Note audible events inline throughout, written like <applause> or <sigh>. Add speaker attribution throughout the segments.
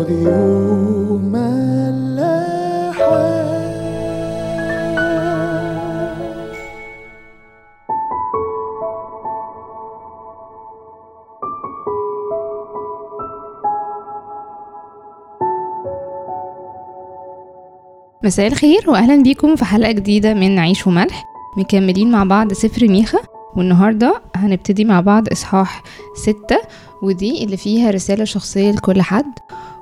Speaker 1: مساء الخير واهلا بيكم في حلقة جديدة من عيش وملح. مكملين مع بعض سفر ميخا والنهاردة هنبتدي مع بعض إصحاح ستة ودي اللي فيها رسالة شخصية لكل حد.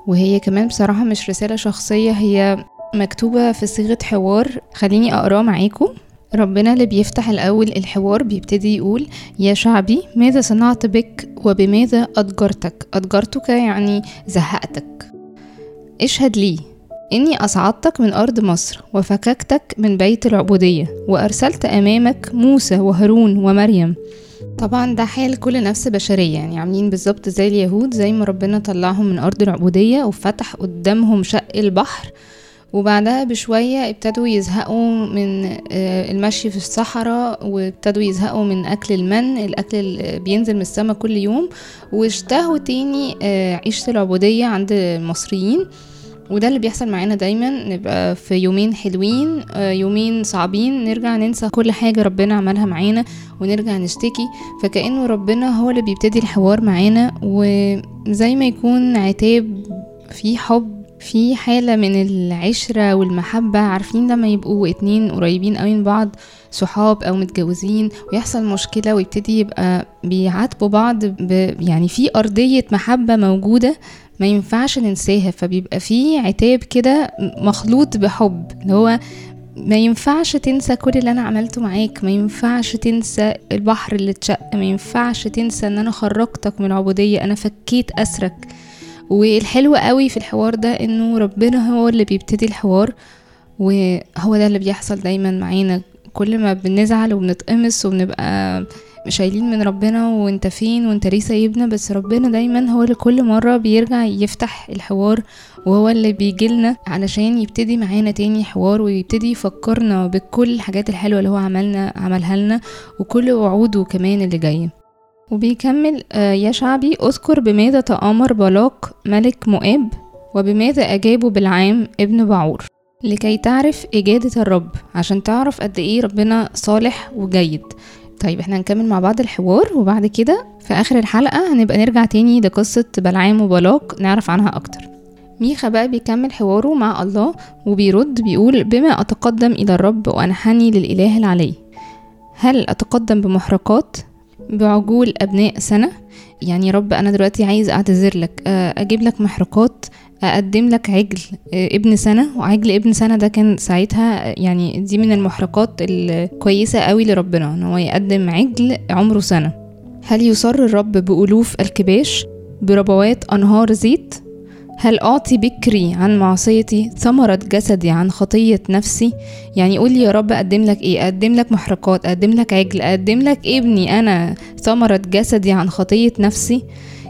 Speaker 1: وهي كمان بصراحة مش رسالة شخصية هي مكتوبة في صيغة حوار. خليني اقراه معاكم. ربنا اللي بيفتح الأول الحوار بيبتدي يقول يا شعبي ماذا صنعت بك وبماذا أضجرتك أضجرتك يعني زهقتك. اشهد لي إني أصعدتك من أرض مصر وفككتك من بيت العبودية وأرسلت أمامك موسى وهارون ومريم. طبعا ده حال كل نفس بشرية يعني عاملين بالظبط زي اليهود زي ما ربنا طلعهم من أرض العبودية وفتح قدامهم شق البحر وبعدها بشوية ابتدوا يزهقوا من آه، المشي في الصحراء وابتدوا يزهقوا من أكل المن الأكل اللي بينزل من السماء كل يوم واشتهوا تاني آه، عيشة العبودية عند المصريين. وده اللي بيحصل معانا دايما. نبقى في يومين حلوين آه، يومين صعبين. نرجع ننسى كل حاجة ربنا عملها معانا ونرجع نشتكي. فكأنه ربنا هو اللي بيبتدي الحوار معانا. وزي ما يكون عتاب في حب في حالة من العشرة والمحبة. عارفين لما يبقوا اتنين قريبين قوي من بعض صحاب أو متجوزين ويحصل مشكلة ويبتدي يبقى بيعاتبوا بعض ب يعني في أرضية محبة موجودة. ما ينفعش ننساها فبيبقى في عتاب كده مخلوط بحب اللي هو ما ينفعش تنسى كل اللي أنا عملته معاك ما ينفعش تنسى البحر اللي اتشق ما ينفعش تنسى إن أنا خرجتك من العبودية أنا فكيت أسرك. والحلو قوي في الحوار ده إنه ربنا هو اللي بيبتدي الحوار وهو ده اللي بيحصل دايما معانا. كل ما بنزعل وبنتقمص وبنبقى شايلين من ربنا وانت فين وانت ليه سايبنا بس ربنا دايما هو اللي كل مرة بيرجع يفتح الحوار وهو اللي بيجيلنا علشان يبتدي معانا تاني حوار ويبتدي يفكرنا بكل الحاجات الحلوة اللي هو عملنا عملها لنا وكل وعوده كمان اللي جاية وبيكمل آه، يا شعبي اذكر بماذا تآمر بلاق ملك مؤاب وبماذا أجابه بالعام ابن بعور. لكي تعرف إجادة الرب عشان تعرف قد إيه ربنا صالح وجيد. طيب إحنا هنكمل مع بعض الحوار وبعد كده في آخر الحلقة هنبقى نرجع تاني لقصة بلعام وبلاق نعرف عنها أكتر. ميخا بقى بيكمل حواره مع الله وبيرد بيقول بما أتقدم إلى الرب وأنحني للإله العلي. هل أتقدم بمحرقات؟ بعجول أبناء سنة؟ يعني رب أنا دلوقتي عايز أعتذر لك آه، أجيب لك محرقات؟ أقدم لك عجل آه، ابن سنة وعجل ابن سنة ده كان ساعتها آه، يعني دي من المحرقات الكويسة قوي لربنا إن هو يقدم عجل عمره سنة. هل يصر الرب بألوف الكباش بربوات أنهار زيت؟ هل أعطي بكري عن معصيتي ثمرة جسدي عن خطية نفسي؟ يعني قول لي يا رب أقدم لك إيه؟ أقدم لك محرقات أقدم لك عجل أقدم لك ابني أنا ثمرة جسدي عن خطية نفسي؟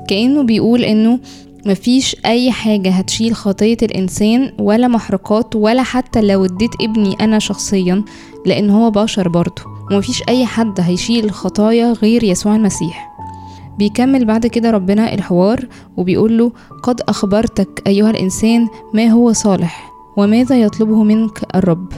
Speaker 1: كأنه بيقول إنه مفيش أي حاجة هتشيل خطية الإنسان ولا محرقات ولا حتى لو اديت ابني أنا شخصيا لأن هو بشر برضه. ومفيش أي حد هيشيل الخطايا غير يسوع المسيح. بيكمل بعد كده ربنا الحوار وبيقول له قد أخبرتك أيها الإنسان ما هو صالح وماذا يطلبه منك الرب؟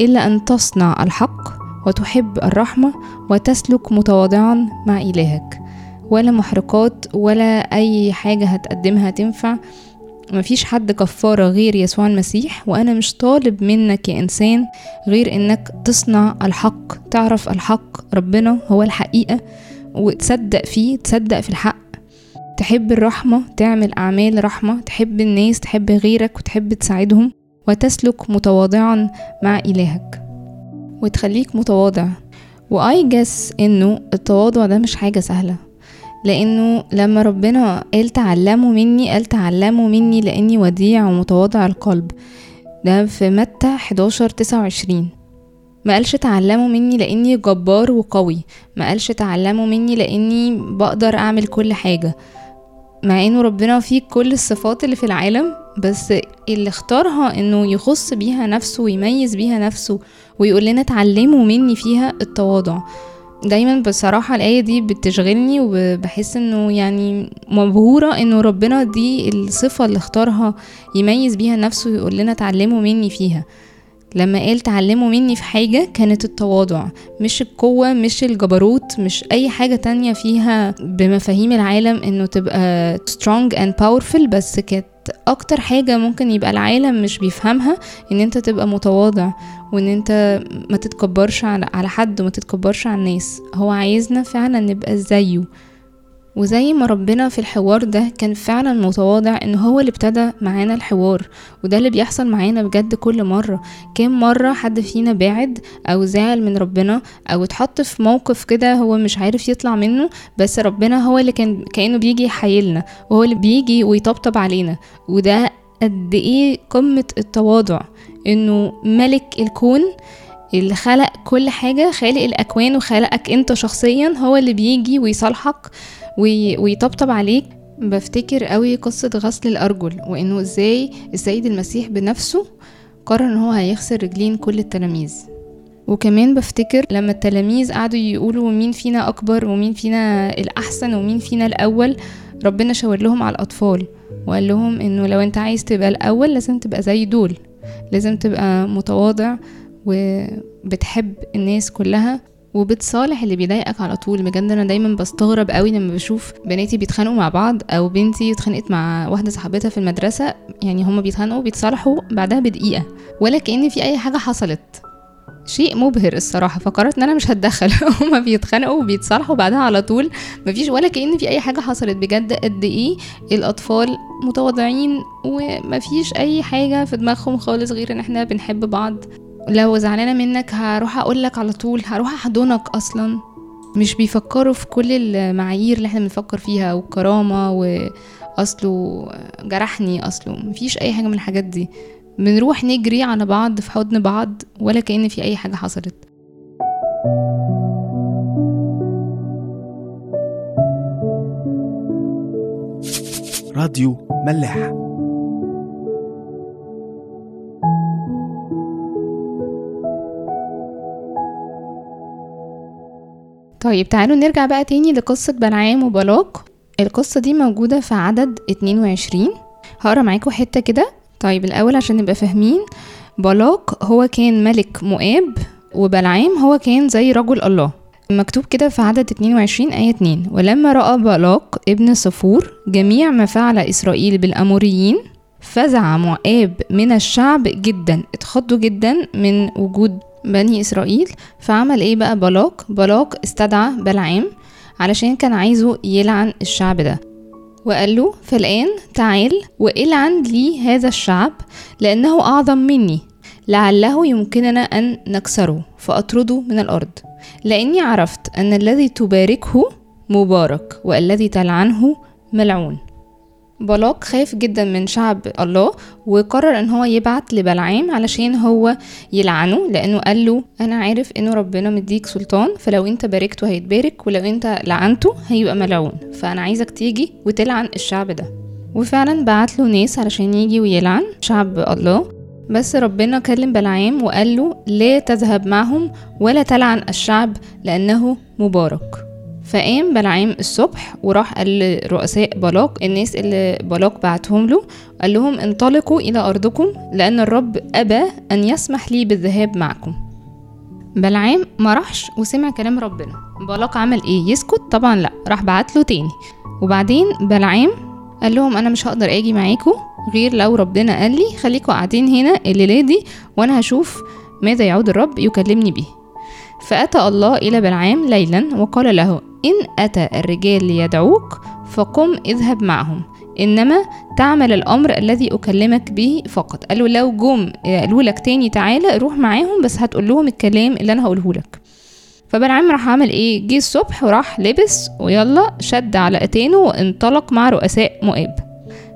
Speaker 1: إلا أن تصنع الحق وتحب الرحمة وتسلك متواضعا مع إلهك. ولا محرقات ولا أي حاجة هتقدمها تنفع مفيش حد كفارة غير يسوع المسيح وأنا مش طالب منك يا إنسان غير إنك تصنع الحق تعرف الحق ربنا هو الحقيقة وتصدق فيه تصدق في الحق. تحب الرحمة تعمل أعمال رحمة تحب الناس تحب غيرك وتحب تساعدهم وتسلك متواضعا مع إلهك. وتخليك متواضع. وآي جس إنه التواضع ده مش حاجة سهلة. لأنه لما ربنا قال تعلموا مني قال تعلموا مني لأني وديع ومتواضع القلب. ده في متى 11 29 ما قالش تعلموا مني لأني جبار وقوي. ما قالش تعلموا مني لأني بقدر أعمل كل حاجة. مع إنه ربنا فيه كل الصفات اللي في العالم بس اللي اختارها إنه يخص بيها نفسه ويميز بيها نفسه ويقول لنا اتعلموا مني فيها التواضع. دايما بصراحة الآية دي بتشغلني وبحس إنه يعني مبهورة إنه ربنا دي الصفة اللي اختارها يميز بيها نفسه ويقول لنا تعلموا مني فيها. لما قال تعلموا مني في حاجة كانت التواضع مش القوة مش الجبروت مش أي حاجة تانية فيها بمفاهيم العالم إنه تبقى strong and powerful بس كانت أكتر حاجة ممكن يبقى العالم مش بيفهمها إن أنت تبقى متواضع وإن أنت ما تتكبرش على حد وما تتكبرش على الناس. هو عايزنا فعلا نبقى زيه. وزي ما ربنا في الحوار ده كان فعلا متواضع إن هو اللي ابتدى معانا الحوار وده اللي بيحصل معانا بجد كل مرة. كام مرة حد فينا بعد أو زعل من ربنا أو اتحط في موقف كده هو مش عارف يطلع منه بس ربنا هو اللي كان كأنه بيجي يحايلنا وهو اللي بيجي ويطبطب علينا. وده قد إيه قمة التواضع إنه ملك الكون اللي خلق كل حاجة خالق الأكوان وخلقك أنت شخصيا هو اللي بيجي ويصالحك. ويطبطب عليك. بفتكر قوي قصة غسل الأرجل وإنه إزاي السيد المسيح بنفسه قرر إن هو هيغسل رجلين كل التلاميذ. وكمان بفتكر لما التلاميذ قعدوا يقولوا مين فينا أكبر ومين فينا الأحسن ومين فينا الأول ربنا شاور لهم على الأطفال وقال لهم إنه لو أنت عايز تبقى الأول لازم تبقى زي دول لازم تبقى متواضع وبتحب الناس كلها. وبتصالح اللي بيضايقك على طول. بجد أنا دايما بستغرب قوي لما بشوف بناتي بيتخانقوا مع بعض أو بنتي اتخانقت مع واحدة صاحبتها في المدرسة. يعني هما بيتخانقوا بيتصالحوا بعدها بدقيقة ولا كأن في أي حاجة حصلت. شيء مبهر الصراحة. فقررت إن أنا مش هتدخل. <laughs> هما بيتخانقوا وبيتصالحوا بعدها على طول. مفيش ولا كأن في أي حاجة حصلت. بجد قد إيه الأطفال متواضعين ومفيش أي حاجة في دماغهم خالص غير إن إحنا بنحب بعض. لو زعلانة منك هروح أقول لك على طول هروح أحضنك أصلا. مش بيفكروا في كل المعايير اللي إحنا بنفكر فيها والكرامه واصله جرحني اصله مفيش أي حاجة من الحاجات دي. بنروح نجري على بعض في حضن بعض ولا كأن في أي حاجة حصلت. راديو ملاح طيب تعالوا نرجع بقى تاني لقصة بلعام وبلاق. القصة دي موجودة في عدد 22 هقرأ معاكم حتة كده. طيب الأول عشان نبقى فاهمين. بلاق هو كان ملك مؤاب وبلعام هو كان زي رجل الله. مكتوب كده في عدد 22 آية 2 ولما رأى بلاق ابن صفور جميع ما فعل إسرائيل بالأموريين فزع مؤاب من الشعب جدا اتخضوا جدا من وجود بني إسرائيل فعمل إيه بقى بلاق بلاق استدعى بلعام علشان كان عايزه يلعن الشعب ده. وقال له فالآن تعال والعن لي هذا الشعب لأنه أعظم مني لعله يمكننا أن نكسره فأطرده من الأرض. لأني عرفت أن الذي تباركه مبارك والذي تلعنه ملعون. بلاق خاف جدا من شعب الله وقرر إن هو يبعت لبلعام علشان هو يلعنه لأنه قال له أنا عارف إنه ربنا مديك سلطان فلو أنت باركته هيتبارك ولو أنت لعنته هيبقى ملعون. فأنا عايزك تيجي وتلعن الشعب ده. وفعلا بعت له ناس علشان يجي ويلعن شعب الله. بس ربنا كلم بلعام وقال له لا تذهب معهم ولا تلعن الشعب لأنه مبارك. فقام بلعام الصبح وراح قال لرؤساء بلاق الناس اللي بلاق بعتهم له قال لهم انطلقوا إلى أرضكم لأن الرب أبى أن يسمح لي بالذهاب معكم. بلعام ما راحش وسمع كلام ربنا. بلاق عمل إيه؟ يسكت؟ طبعا لأ راح بعت له تاني. وبعدين بلعام قال لهم أنا مش هقدر آجي معاكم غير لو ربنا قال لي خليكم قاعدين هنا الليلة دي وأنا هشوف ماذا يعود الرب يكلمني به. فأتى الله إلى بلعام ليلا وقال له إن أتى الرجال ليدعوك فقم اذهب معهم. إنما تعمل الأمر الذي أكلمك به فقط. قالوا لو جم قالوا لك تاني تعالى روح معاهم بس هتقول لهم الكلام اللي أنا هقوله لك. فبلعام راح عمل إيه؟ جه الصبح وراح لبس ويلا شد على اتانه وانطلق مع رؤساء مؤاب.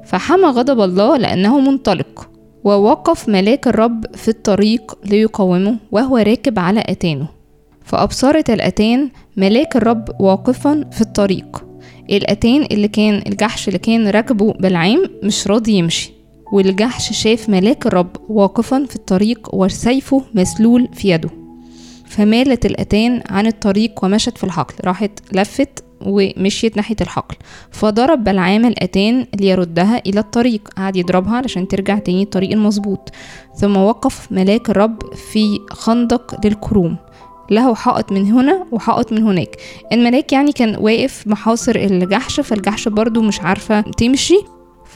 Speaker 1: فحمى غضب الله لأنه منطلق. ووقف ملاك الرب في الطريق ليقومه وهو راكب على أتانه فأبصرت الأتان ملاك الرب واقفا في الطريق. الأتان اللي كان الجحش اللي كان راكبه بالعام مش راضي يمشي. والجحش شاف ملاك الرب واقفا في الطريق وسيفه مسلول في يده. فمالت الأتان عن الطريق ومشت في الحقل. راحت لفت ومشيت ناحية الحقل. فضرب بلعام الأتان ليردها إلى الطريق. قعد يضربها علشان ترجع تاني الطريق المظبوط. ثم وقف ملاك الرب في خندق للكروم. له حائط من هنا وحائط من هناك. الملاك يعني كان واقف محاصر الجحش فالجحش برضو مش عارفة تمشي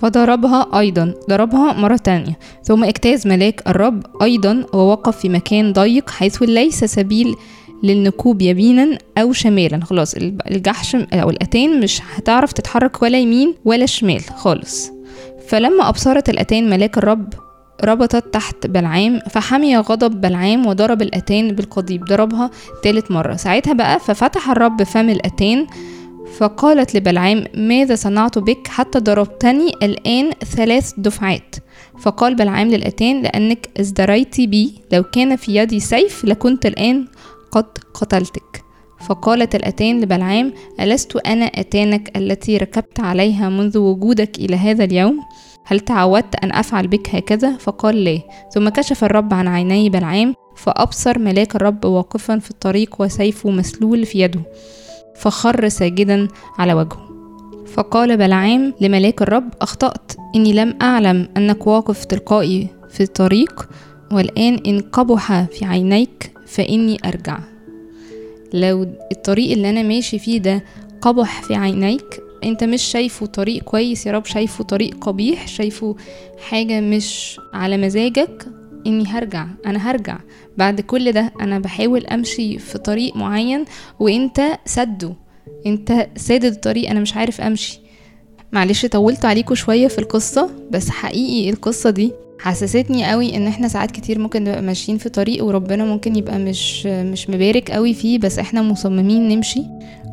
Speaker 1: فضربها أيضا ضربها مرة تانية. ثم اجتاز ملاك الرب أيضا ووقف في مكان ضيق حيث ليس سبيل للنكوب يمينا أو شمالا. خلاص الجحش أو الأتان مش هتعرف تتحرك ولا يمين ولا شمال خالص. فلما أبصرت الأتان ملاك الرب ربطت تحت بلعام فحمي غضب بلعام وضرب الأتان بالقضيب ضربها تالت مرة. ساعتها بقى ففتح الرب فم الأتان فقالت لبلعام ماذا صنعت بك؟ حتى ضربتني الآن ثلاث دفعات. فقال بلعام للأتان لأنك ازدريت بي لو كان في يدي سيف لكنت الآن قد قتلتك. فقالت الأتان لبلعام ألست أنا أتانك التي ركبت عليها منذ وجودك إلى هذا اليوم؟ هل تعودت أن أفعل بك هكذا؟ فقال لا. ثم كشف الرب عن عيني بلعام فأبصر ملاك الرب واقفا في الطريق وسيفه مسلول في يده فخر ساجدا على وجهه. فقال بلعام لملاك الرب أخطأت. إني لم أعلم أنك واقف تلقائي في الطريق والآن إن قبح في عينيك فإني أرجع. لو الطريق اللي أنا ماشي فيه ده قبح في عينيك أنت مش شايفه طريق كويس يا رب شايفه طريق قبيح شايفه حاجة مش على مزاجك إني هرجع أنا هرجع. بعد كل ده أنا بحاول أمشي في طريق معين وأنت سده. أنت سادد الطريق أنا مش عارف أمشي. معلش طولت عليكم شوية في القصة بس حقيقي القصة دي حسستني قوي إن إحنا ساعات كتير ممكن نبقى ماشيين في طريق وربنا ممكن يبقى مش مش مبارك قوي فيه بس إحنا مصممين نمشي.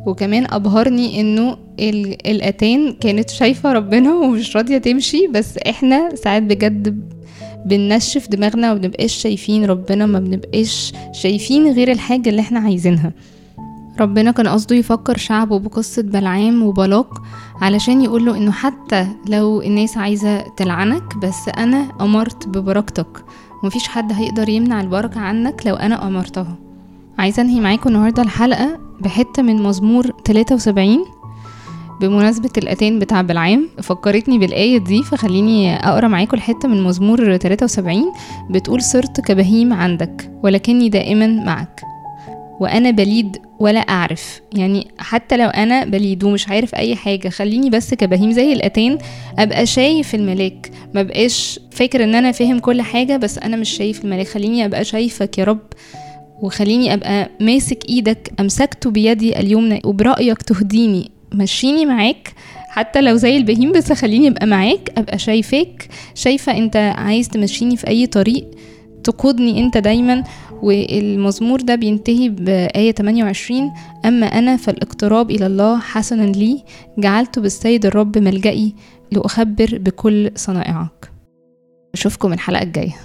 Speaker 1: وكمان أبهرني إنه الأتان كانت شايفة ربنا ومش راضية تمشي بس إحنا ساعات بجد بننشف دماغنا وما بنبقاش شايفين ربنا ما بنبقاش شايفين غير الحاجة اللي إحنا عايزينها. ربنا كان قصده يفكر شعبه بقصة بلعام وبلاق علشان يقوله إنه حتى لو الناس عايزة تلعنك بس أنا أمرت ببركتك. ومفيش حد هيقدر يمنع البركة عنك لو أنا أمرتها. عايزة أنهي معاكم النهاردة الحلقة بحتة من مزمور 73 بمناسبة الأتان بتاع بلعام فكرتني بالآية دي فخليني أقرأ معاكم الحتة من مزمور 73 بتقول صرت كبهيم عندك ولكني دائما معك. وأنا بليد ولا أعرف. يعني حتى لو أنا بليد ومش عارف أي حاجة خليني بس كبهيم زي الأتان أبقى شايف الملاك. ما بقاش فاكر إن أنا فاهم كل حاجة بس أنا مش شايف الملاك. خليني أبقى شايفك يا رب وخليني أبقى ماسك إيدك أمسكته بيدي اليمنى وبرأيك تهديني. مشيني معاك حتى لو زي البهيم بس خليني أبقى معاك أبقى شايفاك. شايفة أنت عايز تمشيني في أي طريق؟ تقودني أنت دايما والمزمور ده بينتهي بآية 28 أما أنا فالاقتراب إلى الله حسنا لي جعلت بالسيد الرب ملجئي لأخبر بكل صنائعك. أشوفكم الحلقة الجاية.